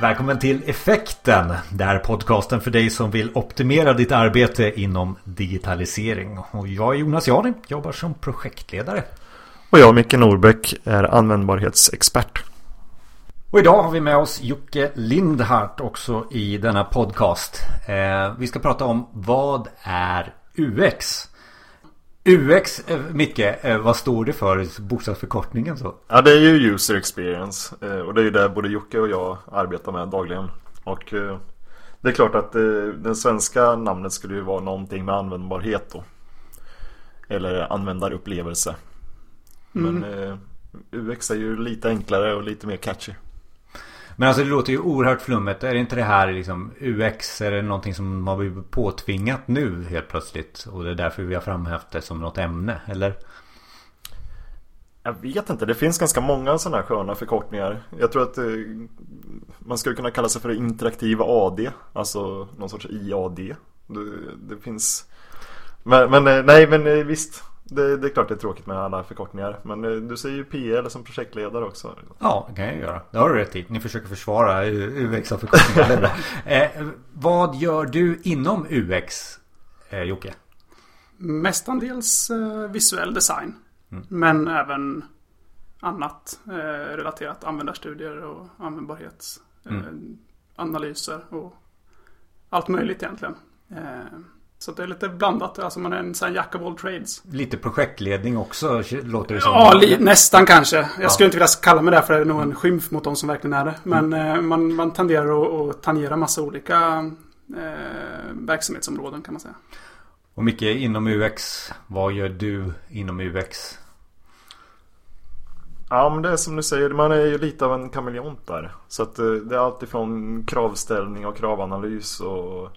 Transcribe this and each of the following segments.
Välkommen till Effekten. Det här är podcasten för dig som vill optimera ditt arbete inom digitalisering. Och jag är Jonas Jani, jobbar som projektledare. Och jag, Micke Norbäck, är användbarhetsexpert. Och idag har vi med oss Jocke Lindhart också i denna podcast. Eh, vi ska prata om vad är UX? UX, eh, Micke, eh, vad står det för? Bokstavsförkortningen så? Ja, det är ju user experience. Eh, och det är ju det både Jocke och jag arbetar med dagligen. Och det är klart att det svenska namnet skulle ju vara någonting med användbarhet då. Eller användarupplevelse. Mm. Men UX är ju lite enklare och lite mer catchy. Men alltså det låter ju oerhört flummet. Är det inte det här liksom UX? Är det någonting som har blivit påtvingat nu helt plötsligt? Och det är därför vi har framhävt det som något ämne, eller? Jag vet inte, det finns ganska många sådana här sköna förkortningar. Jag tror att eh, man skulle kunna kalla sig för interaktiva AD. Alltså någon sorts IAD. Det, det finns... Men, men eh, nej, men eh, visst. Det, det, är klart det är tråkigt med alla förkortningar. Men eh, du säger ju PL som projektledare också. Ja, det kan jag göra. Det har du rätt i. Ni försöker försvara UX-förkortningar. eh, vad gör du inom UX, eh, Jocke? Mestadels eh, visuell design. Mm. Men även annat eh, relaterat. Användarstudier och användbarhetsanalyser. Eh, mm. och allt möjligt egentligen. Så det är lite blandat. Alltså man är en sån jack of all trades. Lite projektledning också låter det som. Ja, nästan kanske. Jag ja. skulle inte vilja kalla mig det för det är nog en skymf mot de som verkligen är det. Men mm. eh, man, man tenderar att, tangera massa olika eh, verksamhetsområden kan man säga. Och mycket inom UX. Vad gör du inom UX? Ja men det är som du säger, man är ju lite av en kameleont där. Så att eh, det är alltifrån kravställning och kravanalys och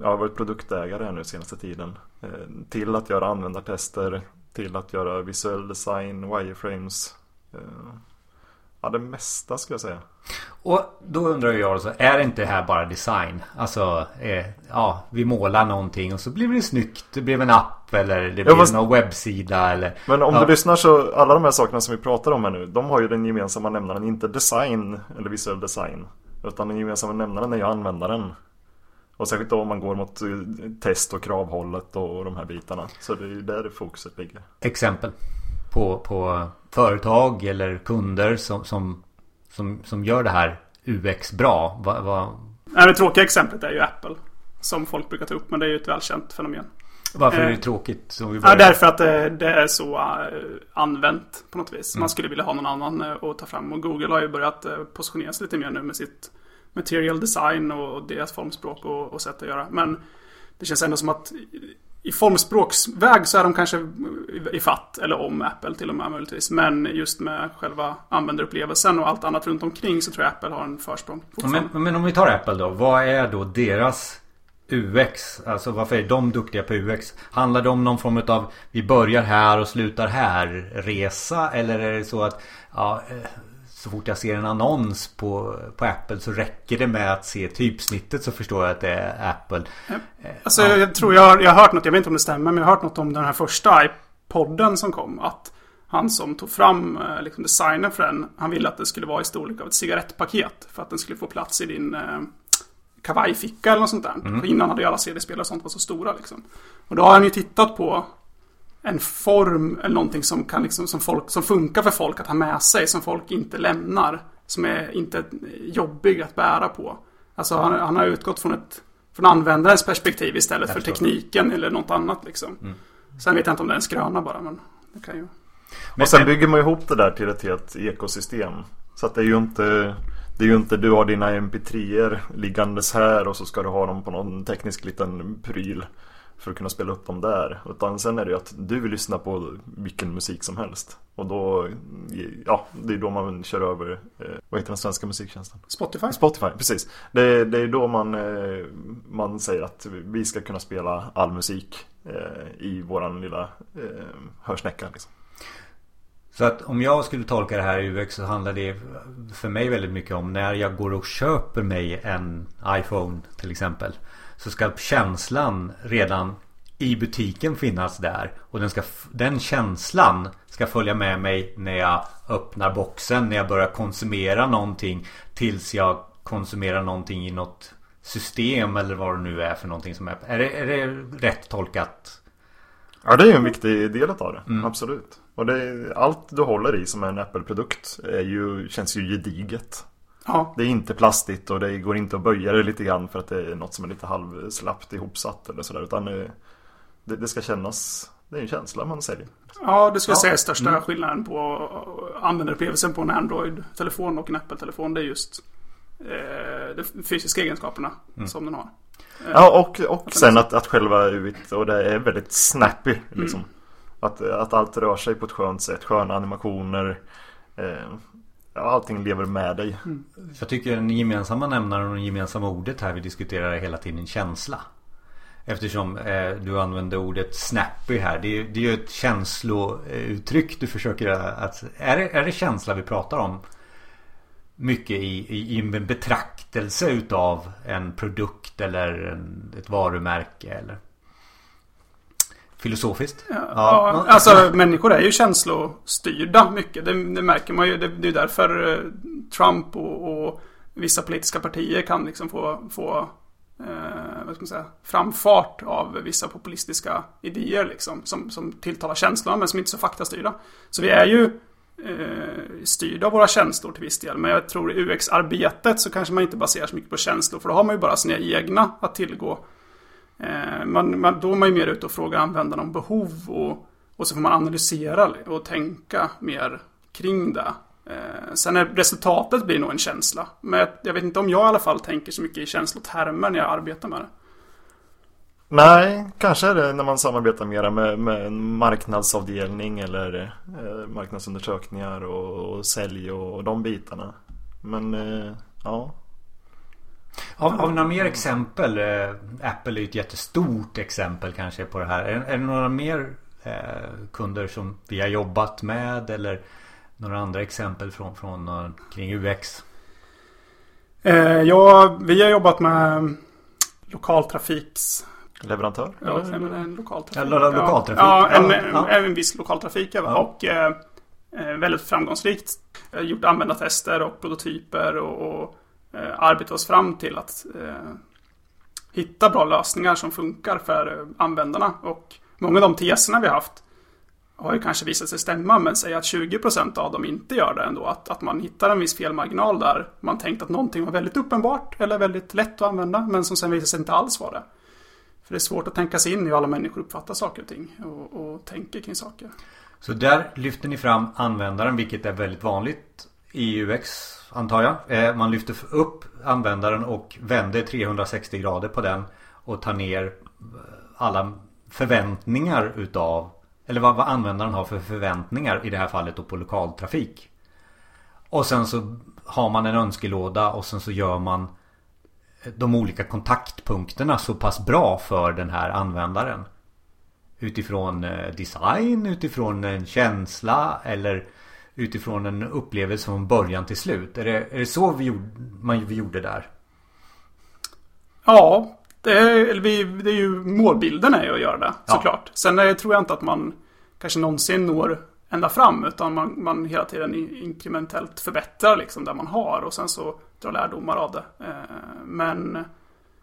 jag har varit produktägare här nu senaste tiden. Eh, till att göra användartester, till att göra visuell design, wireframes. Eh, ja, det mesta skulle jag säga. Och då undrar jag alltså, är det inte här bara design? Alltså, eh, ja, vi målar någonting och så blir det snyggt. Det blev en app eller det blir ja, fast... någon webbsida eller... Men om ja. du lyssnar så, alla de här sakerna som vi pratar om här nu, de har ju den gemensamma nämnaren, inte design eller visuell design. Utan den gemensamma nämnaren är ju användaren. Och särskilt då om man går mot eh, test och kravhållet och de här bitarna. Så det är ju där fokuset ligger. Exempel på, på företag eller kunder som, som, som, som gör det här UX bra. Va, va... Nej, det tråkiga exemplet är ju Apple. Som folk brukar ta upp, men det är ju ett välkänt fenomen. Varför är det eh, tråkigt? Som vi ja, därför att det, det, är så använt på något vis. Mm. Man skulle vilja ha någon annan att ta fram. Och Google har ju börjat positionera sig lite mer nu med sitt material design och deras formspråk och, och sätt att göra. Men det känns ändå som att i formspråksväg så är de kanske i fatt eller om Apple till och med möjligtvis. Men just med själva användarupplevelsen och allt annat runt omkring så tror jag Apple har en försprång. Men, men om vi tar Apple då. Vad är då deras UX? Alltså varför är de duktiga på UX? Handlar det om någon form av vi börjar här och slutar här resa? Eller är det så att ja, eh, så fort jag ser en annons på, på Apple så räcker det med att se typsnittet så förstår jag att det är Apple. Eh, alltså ja. jag tror jag har, jag har hört något, jag vet inte om det stämmer, men jag har hört något om den här första iPodden som kom. Att han som tog fram eh, liksom, designen för den, han ville att det skulle vara i storlek av ett cigarettpaket. För att den skulle få plats i din eh, kavajficka eller något sånt där. Mm. För innan hade ju alla CD-spelare och sånt var så stora liksom. Och då har han ju tittat på en form eller någonting som, kan liksom, som, folk, som funkar för folk att ha med sig. Som folk inte lämnar. Som är inte jobbig att bära på. Alltså han, han har utgått från ett från användarens perspektiv istället för tekniken eller något annat liksom. Mm. Sen vet jag inte om det är en skröna bara men det kan ju. Men sen bygger man ihop det där till ett helt ekosystem. Så att det är ju inte det är ju inte du har dina mp3er liggandes här och så ska du ha dem på någon teknisk liten pryl för att kunna spela upp dem där. Utan sen är det ju att du vill lyssna på vilken musik som helst. Och då, ja, det är då man kör över, eh, vad heter den svenska musiktjänsten? Spotify. Spotify, precis. Det, det är då man, eh, man säger att vi ska kunna spela all musik eh, i våran lilla eh, hörsnäcka. Liksom. Så att om jag skulle tolka det här i UX så handlar det för mig väldigt mycket om när jag går och köper mig en iPhone till exempel. Så ska känslan redan i butiken finnas där. Och den, ska, den känslan ska följa med mig när jag öppnar boxen. När jag börjar konsumera någonting. Tills jag konsumera någonting i något system eller vad det nu är för någonting som är. Är det, är det rätt tolkat? Ja det är en viktig del av det, mm. absolut. Och det, allt du håller i som är en Apple-produkt ju, känns ju gediget. Ja. Det är inte plastigt och det går inte att böja det lite grann för att det är något som är lite halvslappt ihopsatt eller sådär. Utan det, det ska kännas, det är en känsla man säljer. Ja, det skulle jag säga är största mm. skillnaden på användarupplevelsen på en Android-telefon och en Apple-telefon. Det är just eh, de fysiska egenskaperna mm. som den har. Ja, och, och sen att, att själva UIT och det är väldigt snappy. Liksom. Mm. Att, att allt rör sig på ett skönt sätt, sköna animationer. Eh, allting lever med dig. Mm. Jag tycker den gemensamma nämnaren och det gemensamma ordet här vi diskuterar hela tiden känsla. Eftersom eh, du använder ordet snappy här. Det är, det är ju ett känslouttryck du försöker att... Är det, är det känsla vi pratar om? Mycket i, i, i en betraktelse utav en produkt eller en, ett varumärke eller? Filosofiskt? Ja, ja. Alltså människor är ju känslostyrda mycket. Det, det märker man ju. Det, det är därför eh, Trump och, och, vissa politiska partier kan liksom få, få eh, vad ska man säga, framfart av vissa populistiska idéer liksom, som, som tilltalar känslorna men som inte är så faktastyrda. Så vi är ju eh, styrda av våra känslor till viss del. Men jag tror i UX-arbetet så kanske man inte baserar så mycket på känslor för då har man ju bara sina egna att tillgå. Eh, man, man, då är man ju mer ute och frågar användarna om behov och, och så får man analysera och tänka mer kring det. Eh, sen är resultatet blir nog en känsla. Men jag vet inte om jag i alla fall tänker så mycket i känslotermer när jag arbetar med det. Nej, kanske är det när man samarbetar mera med, med en marknadsavdelning eller eh, marknadsundersökningar och, och sälj och, och de bitarna. Men eh, ja. Har, har vi några mer exempel? Eh, Apple är ju ett jättestort exempel kanske på det här. Är, är det några mer eh, kunder som vi har jobbat med eller några andra exempel från, från uh, kring UX? Eh, ja, vi har jobbat med lokaltrafiks Leverantör? Ja, en lokaltrafik. Ja, lo lokaltrafik. Ja, en, ja. En, en viss lokaltrafik. Ja. Och eh, eh, väldigt framgångsrikt. Gjort användartester och prototyper och, och Eh, arbeta oss fram till att eh, hitta bra lösningar som funkar för eh, användarna. Och många av de teserna vi har haft har ju kanske visat sig stämma, men säg att 20% av dem inte gör det ändå. Att, att man hittar en viss felmarginal där. Man tänkt att någonting var väldigt uppenbart eller väldigt lätt att använda, men som sen visar sig inte alls vara det. För det är svårt att tänka sig in i hur alla människor uppfattar saker och ting och, och tänker kring saker. Så där lyfter ni fram användaren, vilket är väldigt vanligt i UX antar jag. Eh, man lyfter upp användaren och vänder 360 grader på den och tar ner eh, alla förväntningar utav eller vad, vad användaren har för förväntningar i det här fallet då på lokaltrafik. Och sen så har man en önskelåda och sen så gör man eh, de olika kontaktpunkterna så pass bra för den här användaren. Utifrån eh, design, utifrån en känsla eller utifrån en upplevelse från början till slut. Är det, är det så vi gjorde, man, vi gjorde där? Ja, det är, vi, det är ju målbilden är ju att göra det såklart. Ja. Sen är, tror jag inte att man kanske någonsin når ända fram utan man, man hela tiden inkrementellt förbättrar liksom där man har och sen så drar lärdomar av det. Eh, men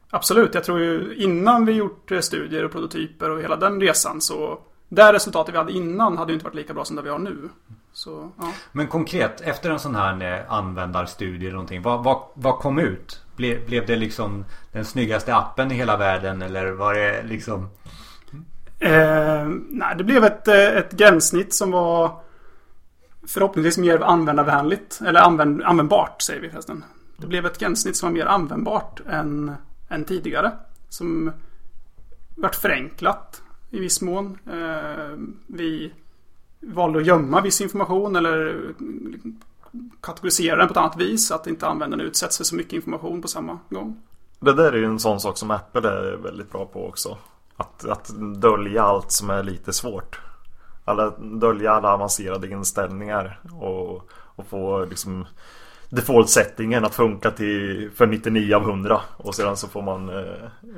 absolut, jag tror ju innan vi gjort studier och prototyper och hela den resan så det resultatet vi hade innan hade ju inte varit lika bra som det vi har nu. Så, ja. Men konkret, efter en sån här eh, användarstudie eller någonting. Vad, vad, vad kom ut? Ble, blev det liksom den snyggaste appen i hela världen eller var det liksom? Eh, nej, det blev ett, eh, ett gränssnitt som var förhoppningsvis mer användarvänligt. Eller använd, användbart säger vi förresten. Det blev ett gränssnitt som var mer användbart än, än tidigare. Som vart förenklat i viss mån. Eh, vi valde att gömma viss information eller kategorisera den på ett annat vis. Så att inte användaren utsätts för så mycket information på samma gång. Det där är ju en sån sak som Apple är väldigt bra på också. Att, att dölja allt som är lite svårt. Alla, dölja alla avancerade inställningar och, och få liksom default-settingen att funka till för 99 av 100 och sedan så får man, eh,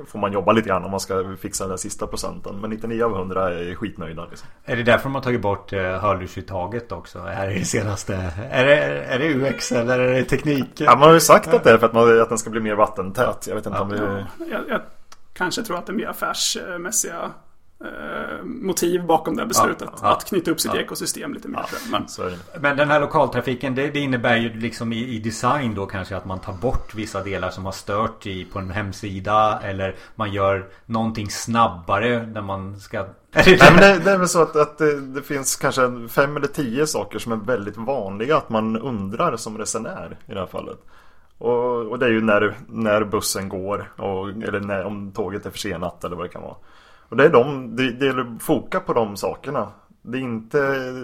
får man jobba lite grann om man ska fixa den sista procenten. Men 99 av 100 är skitnöjda. Liksom. Är det därför de har tagit bort eh, hörlursuttaget också? Är det senaste? Är det, är det UX eller är det teknik? Ja, man har ju sagt att det är för att, man, att den ska bli mer vattentät. Jag vet inte ja, om det... Ja, jag, jag kanske tror att det är mer affärsmässiga motiv bakom det beslutet. Ja, ja, att knyta upp sitt ja. ekosystem lite mer. Men, men den här lokaltrafiken det, det innebär ju liksom i, i, design då kanske att man tar bort vissa delar som har stört i, på en hemsida. Eller man gör någonting snabbare när man ska... Nej, men det, det, är väl så att, att det, det, finns kanske fem eller tio saker som är väldigt vanliga att man undrar som resenär i det här fallet. Och, och det är ju när, när bussen går och, eller när, om tåget är försenat eller vad det kan vara. Och det är de, det, det gäller att foka på de sakerna. Det är inte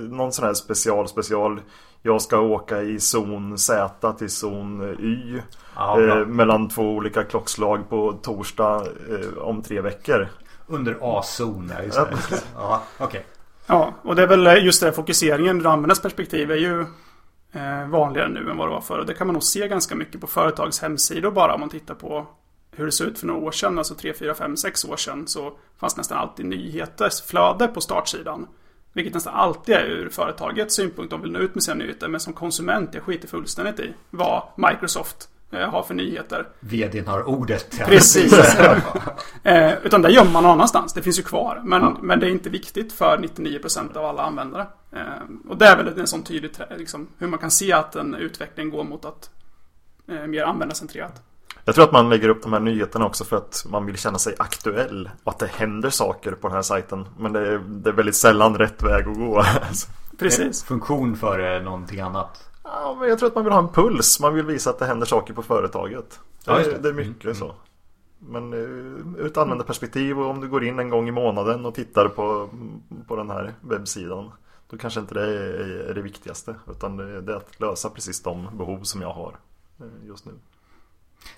någon sån här special special Jag ska åka i zon Z till zon Y ja, eh, Mellan två olika klockslag på torsdag eh, om tre veckor Under A-zon, ja just det Ja, Okay. Ja, och det är väl just det fokuseringen ur användarens perspektiv är ju eh, vanligare nu än vad det var förr. Och det kan man nog se ganska mycket på företags hemsidor bara om man tittar på hur det såg ut för några år sedan, alltså 3, 4, 5, 6 år sedan, så fanns nästan alltid nyhetsflöde på startsidan. Vilket nästan alltid är ur företagets synpunkt. De vill nå ut med sina nyheter. Men som konsument, jag skiter fullständigt i vad Microsoft eh, har för nyheter. VDn har ordet. Precis. eh, utan det gömmer man någon annanstans. Det finns ju kvar. Men, ja. men det är inte viktigt för 99% av alla användare. Eh, och det är väl en sån tydlig liksom, hur man kan se att en utveckling går mot att eh, mer användarcentrerat. Jag tror att man lägger upp de här nyheterna också för att man vill känna sig aktuell och att det händer saker på den här sajten. Men det är, det är väldigt sällan rätt väg att gå. Precis. Funktion före någonting annat. Ja, men jag tror att man vill ha en puls. Man vill visa att det händer saker på företaget. Ja, det. det. är mycket mm. så. Men eh, ur ett användarperspektiv och om du går in en gång i månaden och tittar på, på den här webbsidan. Då kanske inte det är, är det viktigaste. Utan det är att lösa precis de behov som jag har eh, just nu.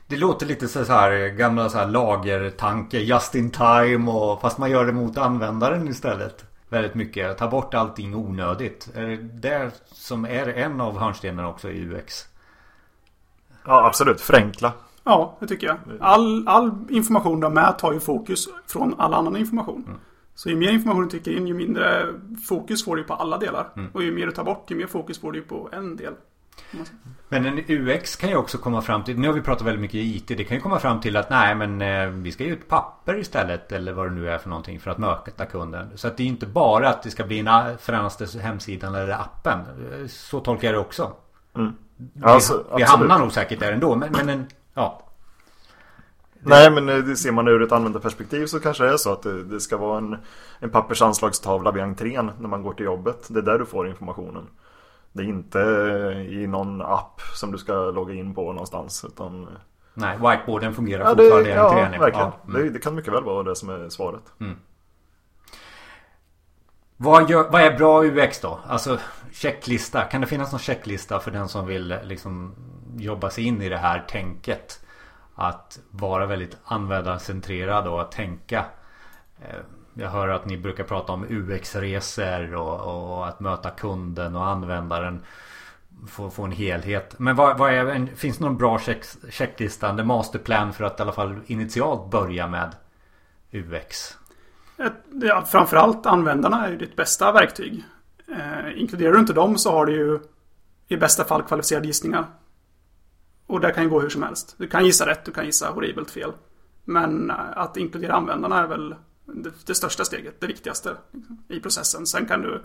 Det låter lite så här gamla så här lagertanke Just in time och fast man gör det mot användaren istället. Väldigt mycket. Ta bort allting onödigt. Är det det som är en av hörnstenarna också i UX? Ja absolut. Förenkla. Ja det tycker jag. All, all information du har med tar ju fokus från all annan information. Mm. Så ju mer information du trycker in ju mindre fokus får du på alla delar. Mm. Och ju mer du tar bort ju mer fokus får du på en del. Men en UX kan ju också komma fram till, nu har vi pratat väldigt mycket IT, det kan ju komma fram till att nej men eh, vi ska ge ut papper istället eller vad det nu är för någonting för att möta kunden. Så att det är inte bara att det ska bli en förändras hemsidan eller appen. Så tolkar jag det också. Mm. Alltså, vi, vi hamnar nog säkert där ändå men, men en, ja. Nej men det ser man ur ett användarperspektiv så kanske det är så att det, det ska vara en, en pappersanslagstavla vid entrén när man går till jobbet. Det är där du får informationen. Det är inte i någon app som du ska logga in på någonstans utan Nej, whiteboarden fungerar ja, fortfarande ja, verkligen. Ja, mm. det, det, kan mycket väl vara det som är svaret. Mm. Vad, gör, vad, är bra UX då? Alltså checklista. Kan det finnas någon checklista för den som vill liksom jobba sig in i det här tänket? Att vara väldigt användarcentrerad och att tänka eh, jag hör att ni brukar prata om UX-resor och, och, att möta kunden och användaren. Få, få en helhet. Men vad, vad är, en, finns det någon bra check, checklista? En masterplan för att i alla fall initialt börja med UX? Ja, framförallt användarna är ju ditt bästa verktyg. Eh, inkluderar du inte dem så har du ju i bästa fall kvalificerade gissningar. Och det kan ju gå hur som helst. Du kan gissa rätt, du kan gissa horribelt fel. Men att inkludera användarna är väl det, det största steget, det viktigaste liksom, i processen. Sen kan du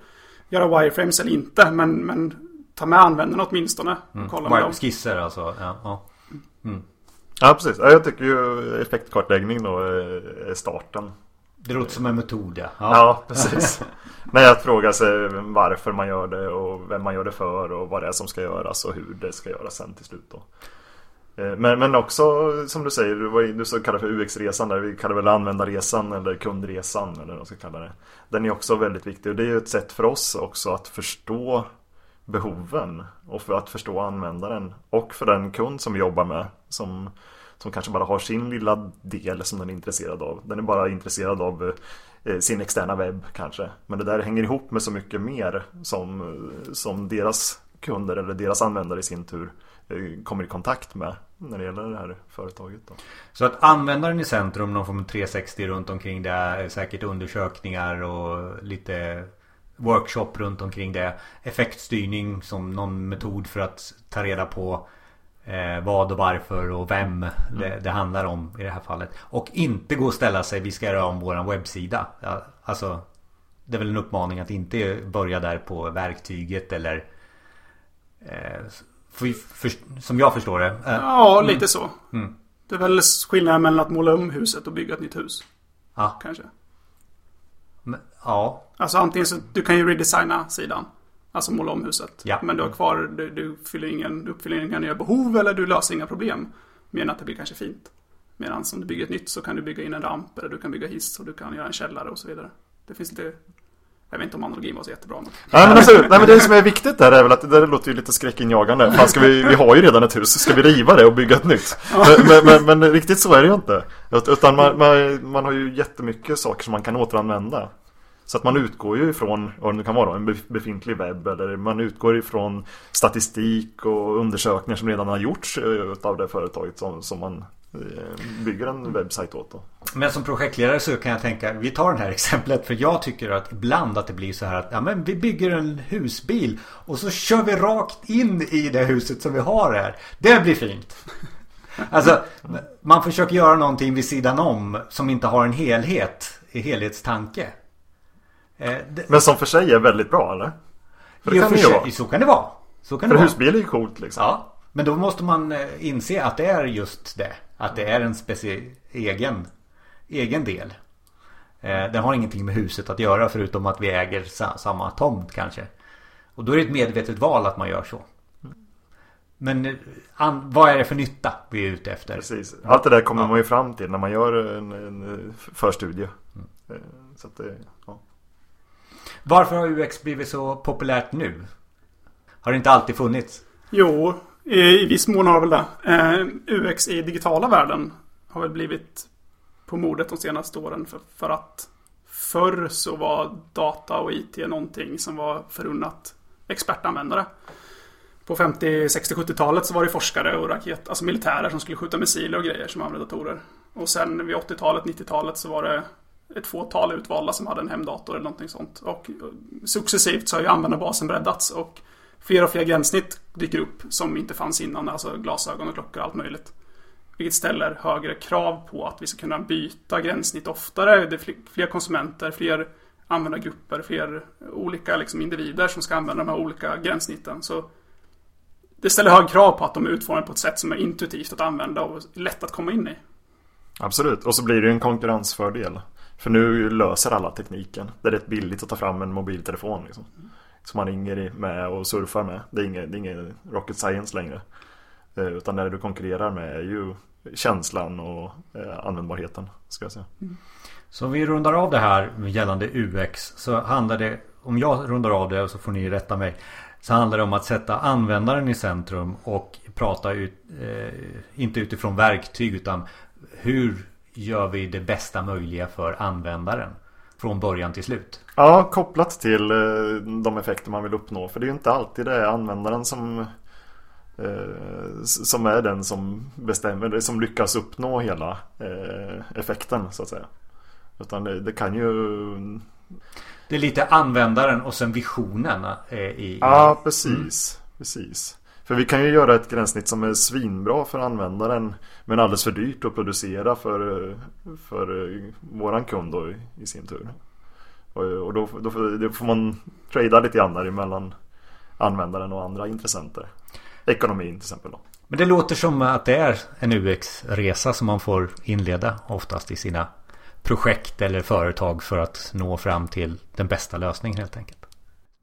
göra wireframes eller inte, men, men ta med användarna åtminstone. Mm. Kolla med Skisser alltså. Ja, ja. Mm. ja, precis. Jag tycker ju effektkartläggning då är starten. Det låter som en metod ja. Ja, ja precis. Men att fråga sig varför man gör det och vem man gör det för och vad det är som ska göras och hur det ska göras sen till slut då. Eh, men, men också som du säger, du så kallar för UX-resan där, vi kallar väl användarresan eller kundresan eller vad man ska kalla det. Den är också väldigt viktig och det är ju ett sätt för oss också att förstå behoven och för att förstå användaren och för den kund som vi jobbar med som, som kanske bara har sin lilla del som den är intresserad av. Den är bara intresserad av eh, sin externa webb kanske. Men det där hänger ihop med så mycket mer som, som deras kunder eller deras användare i sin tur eh, kommer i kontakt med när det gäller det här företaget. Då. Så att användaren i centrum, någon form av 360 runt omkring det, säkert undersökningar och lite workshop runt omkring det. Effektstyrning som någon metod för att ta reda på eh, vad och varför och vem mm. det, det, handlar om i det här fallet. Och inte gå och ställa sig, vi ska göra om våran webbsida. Alltså det är väl en uppmaning att inte börja där på verktyget eller eh, för, för, Som jag förstår det. Eh, ja, mm. lite så. Mm. Det är väl skillnaden mellan att måla om huset och bygga ett nytt hus. Ja. Kanske. Men, ja. Alltså antingen så du kan ju redesigna sidan. Alltså måla om huset. Ja. Men du har kvar, du, du, fyller ingen, du uppfyller inga nya behov eller du löser inga problem. Mer än att det blir kanske fint. Medan om du bygger ett nytt så kan du bygga in en ramp eller du kan bygga hiss och du kan göra en källare och så vidare. Det finns lite jag vet inte om analogin var så jättebra. Men... Nej, men, alltså, nej, men det som är viktigt där är väl att det där låter ju lite skräckinjagande. Fan, ska vi, vi har ju redan ett hus, ska vi riva det och bygga ett nytt? Men, men, men, men riktigt så är det ju inte. Utan man, man, man har ju jättemycket saker som man kan återanvända. Så att man utgår ju ifrån, vad det kan vara, en befintlig webb eller man utgår ifrån statistik och undersökningar som redan har gjorts eh, av det företaget som, som man bygger en webbsajt åt. Då. Men som projektledare så kan jag tänka, vi tar det här exemplet för jag tycker att ibland att det blir så här att ja, men vi bygger en husbil och så kör vi rakt in i det huset som vi har här. Det blir fint. Alltså, man försöker göra någonting vid sidan om som inte har en helhet, i helhetstanke. Eh, Men som för sig är väldigt bra eller? För det kan för sig, vara. Så kan det vara. Så kan för det husbil är ju coolt liksom. Ja. Men då måste man eh, inse att det är just det. Att det är en speciell egen, egen del. Eh, den har ingenting med huset att göra förutom att vi äger samma tomt kanske. Och då är det ett medvetet val att man gör så. Men an, vad är det för nytta vi är ute efter? Precis. Allt det där kommer ja. man ju fram till när man gör en, en förstudie. Mm. Så att det, ja. Varför har UX blivit så populärt nu? Har det inte alltid funnits? Jo, i viss mån har det väl det. Eh, UX i digitala världen har väl blivit på modet de senaste åren. För, för att förr så var data och IT någonting som var förunnat expertanvändare. På 50, 60, 70-talet så var det forskare och raket, alltså militärer som skulle skjuta missiler och grejer som använde datorer. Och sen vid 80-talet, 90-talet så var det ett fåtal utvalda som hade en hemdator eller någonting sånt. Och successivt så har ju användarbasen breddats och fler och fler gränssnitt dyker upp som inte fanns innan. Alltså glasögon och klockor och allt möjligt. Vilket ställer högre krav på att vi ska kunna byta gränssnitt oftare. Det är fler konsumenter, fler användargrupper, fler olika liksom individer som ska använda de här olika gränssnitten. Så det ställer hög krav på att de är utformade på ett sätt som är intuitivt att använda och lätt att komma in i. Absolut, och så blir det ju en konkurrensfördel. För nu löser alla tekniken. Det är rätt billigt att ta fram en mobiltelefon liksom. Som man ringer med och surfar med. Det är ingen, det är ingen rocket science längre. Eh, utan det du konkurrerar med är ju känslan och eh, användbarheten. Ska jag säga. Mm. Så om vi rundar av det här gällande UX. Så handlar det, om jag rundar av det och så får ni rätta mig. Så handlar det om att sätta användaren i centrum och prata ut, eh, inte utifrån verktyg utan hur gör vi det bästa möjliga för användaren. Från början till slut. Ja, kopplat till eh, de effekter man vill uppnå. För det är ju inte alltid det är användaren som eh, som är den som bestämmer, som lyckas uppnå hela eh, effekten så att säga. Utan det, det kan ju Det är lite användaren och sen visionen i... Ja, precis. Mm. Precis. För vi kan ju göra ett gränssnitt som är svinbra för användaren men alldeles för dyrt att producera för, för våran kund då i sin tur. Och då, då, då får man trada lite grann där emellan användaren och andra intressenter. Ekonomin till exempel då. Men det låter som att det är en UX-resa som man får inleda oftast i sina projekt eller företag för att nå fram till den bästa lösningen helt enkelt.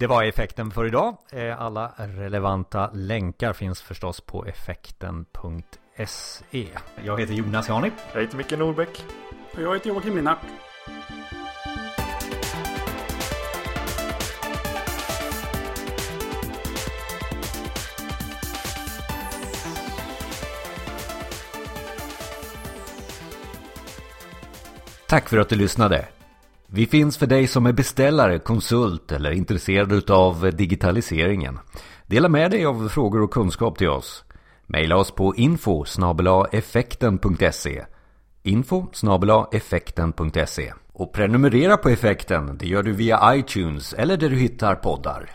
Det var effekten för idag. Eh, alla relevanta länkar finns förstås på effekten.se. Jag heter Jonas Jani. Jag heter Micke Norbeck. Och jag heter Joakim Linnart. Tack för att du lyssnade. Vi finns för dig som är beställare, konsult eller intresserad av digitaliseringen. Dela med dig av frågor och kunskap till oss. Maila oss på info effekten.se info effekten.se och prenumerera på effekten, det gör du via iTunes eller där du hittar poddar.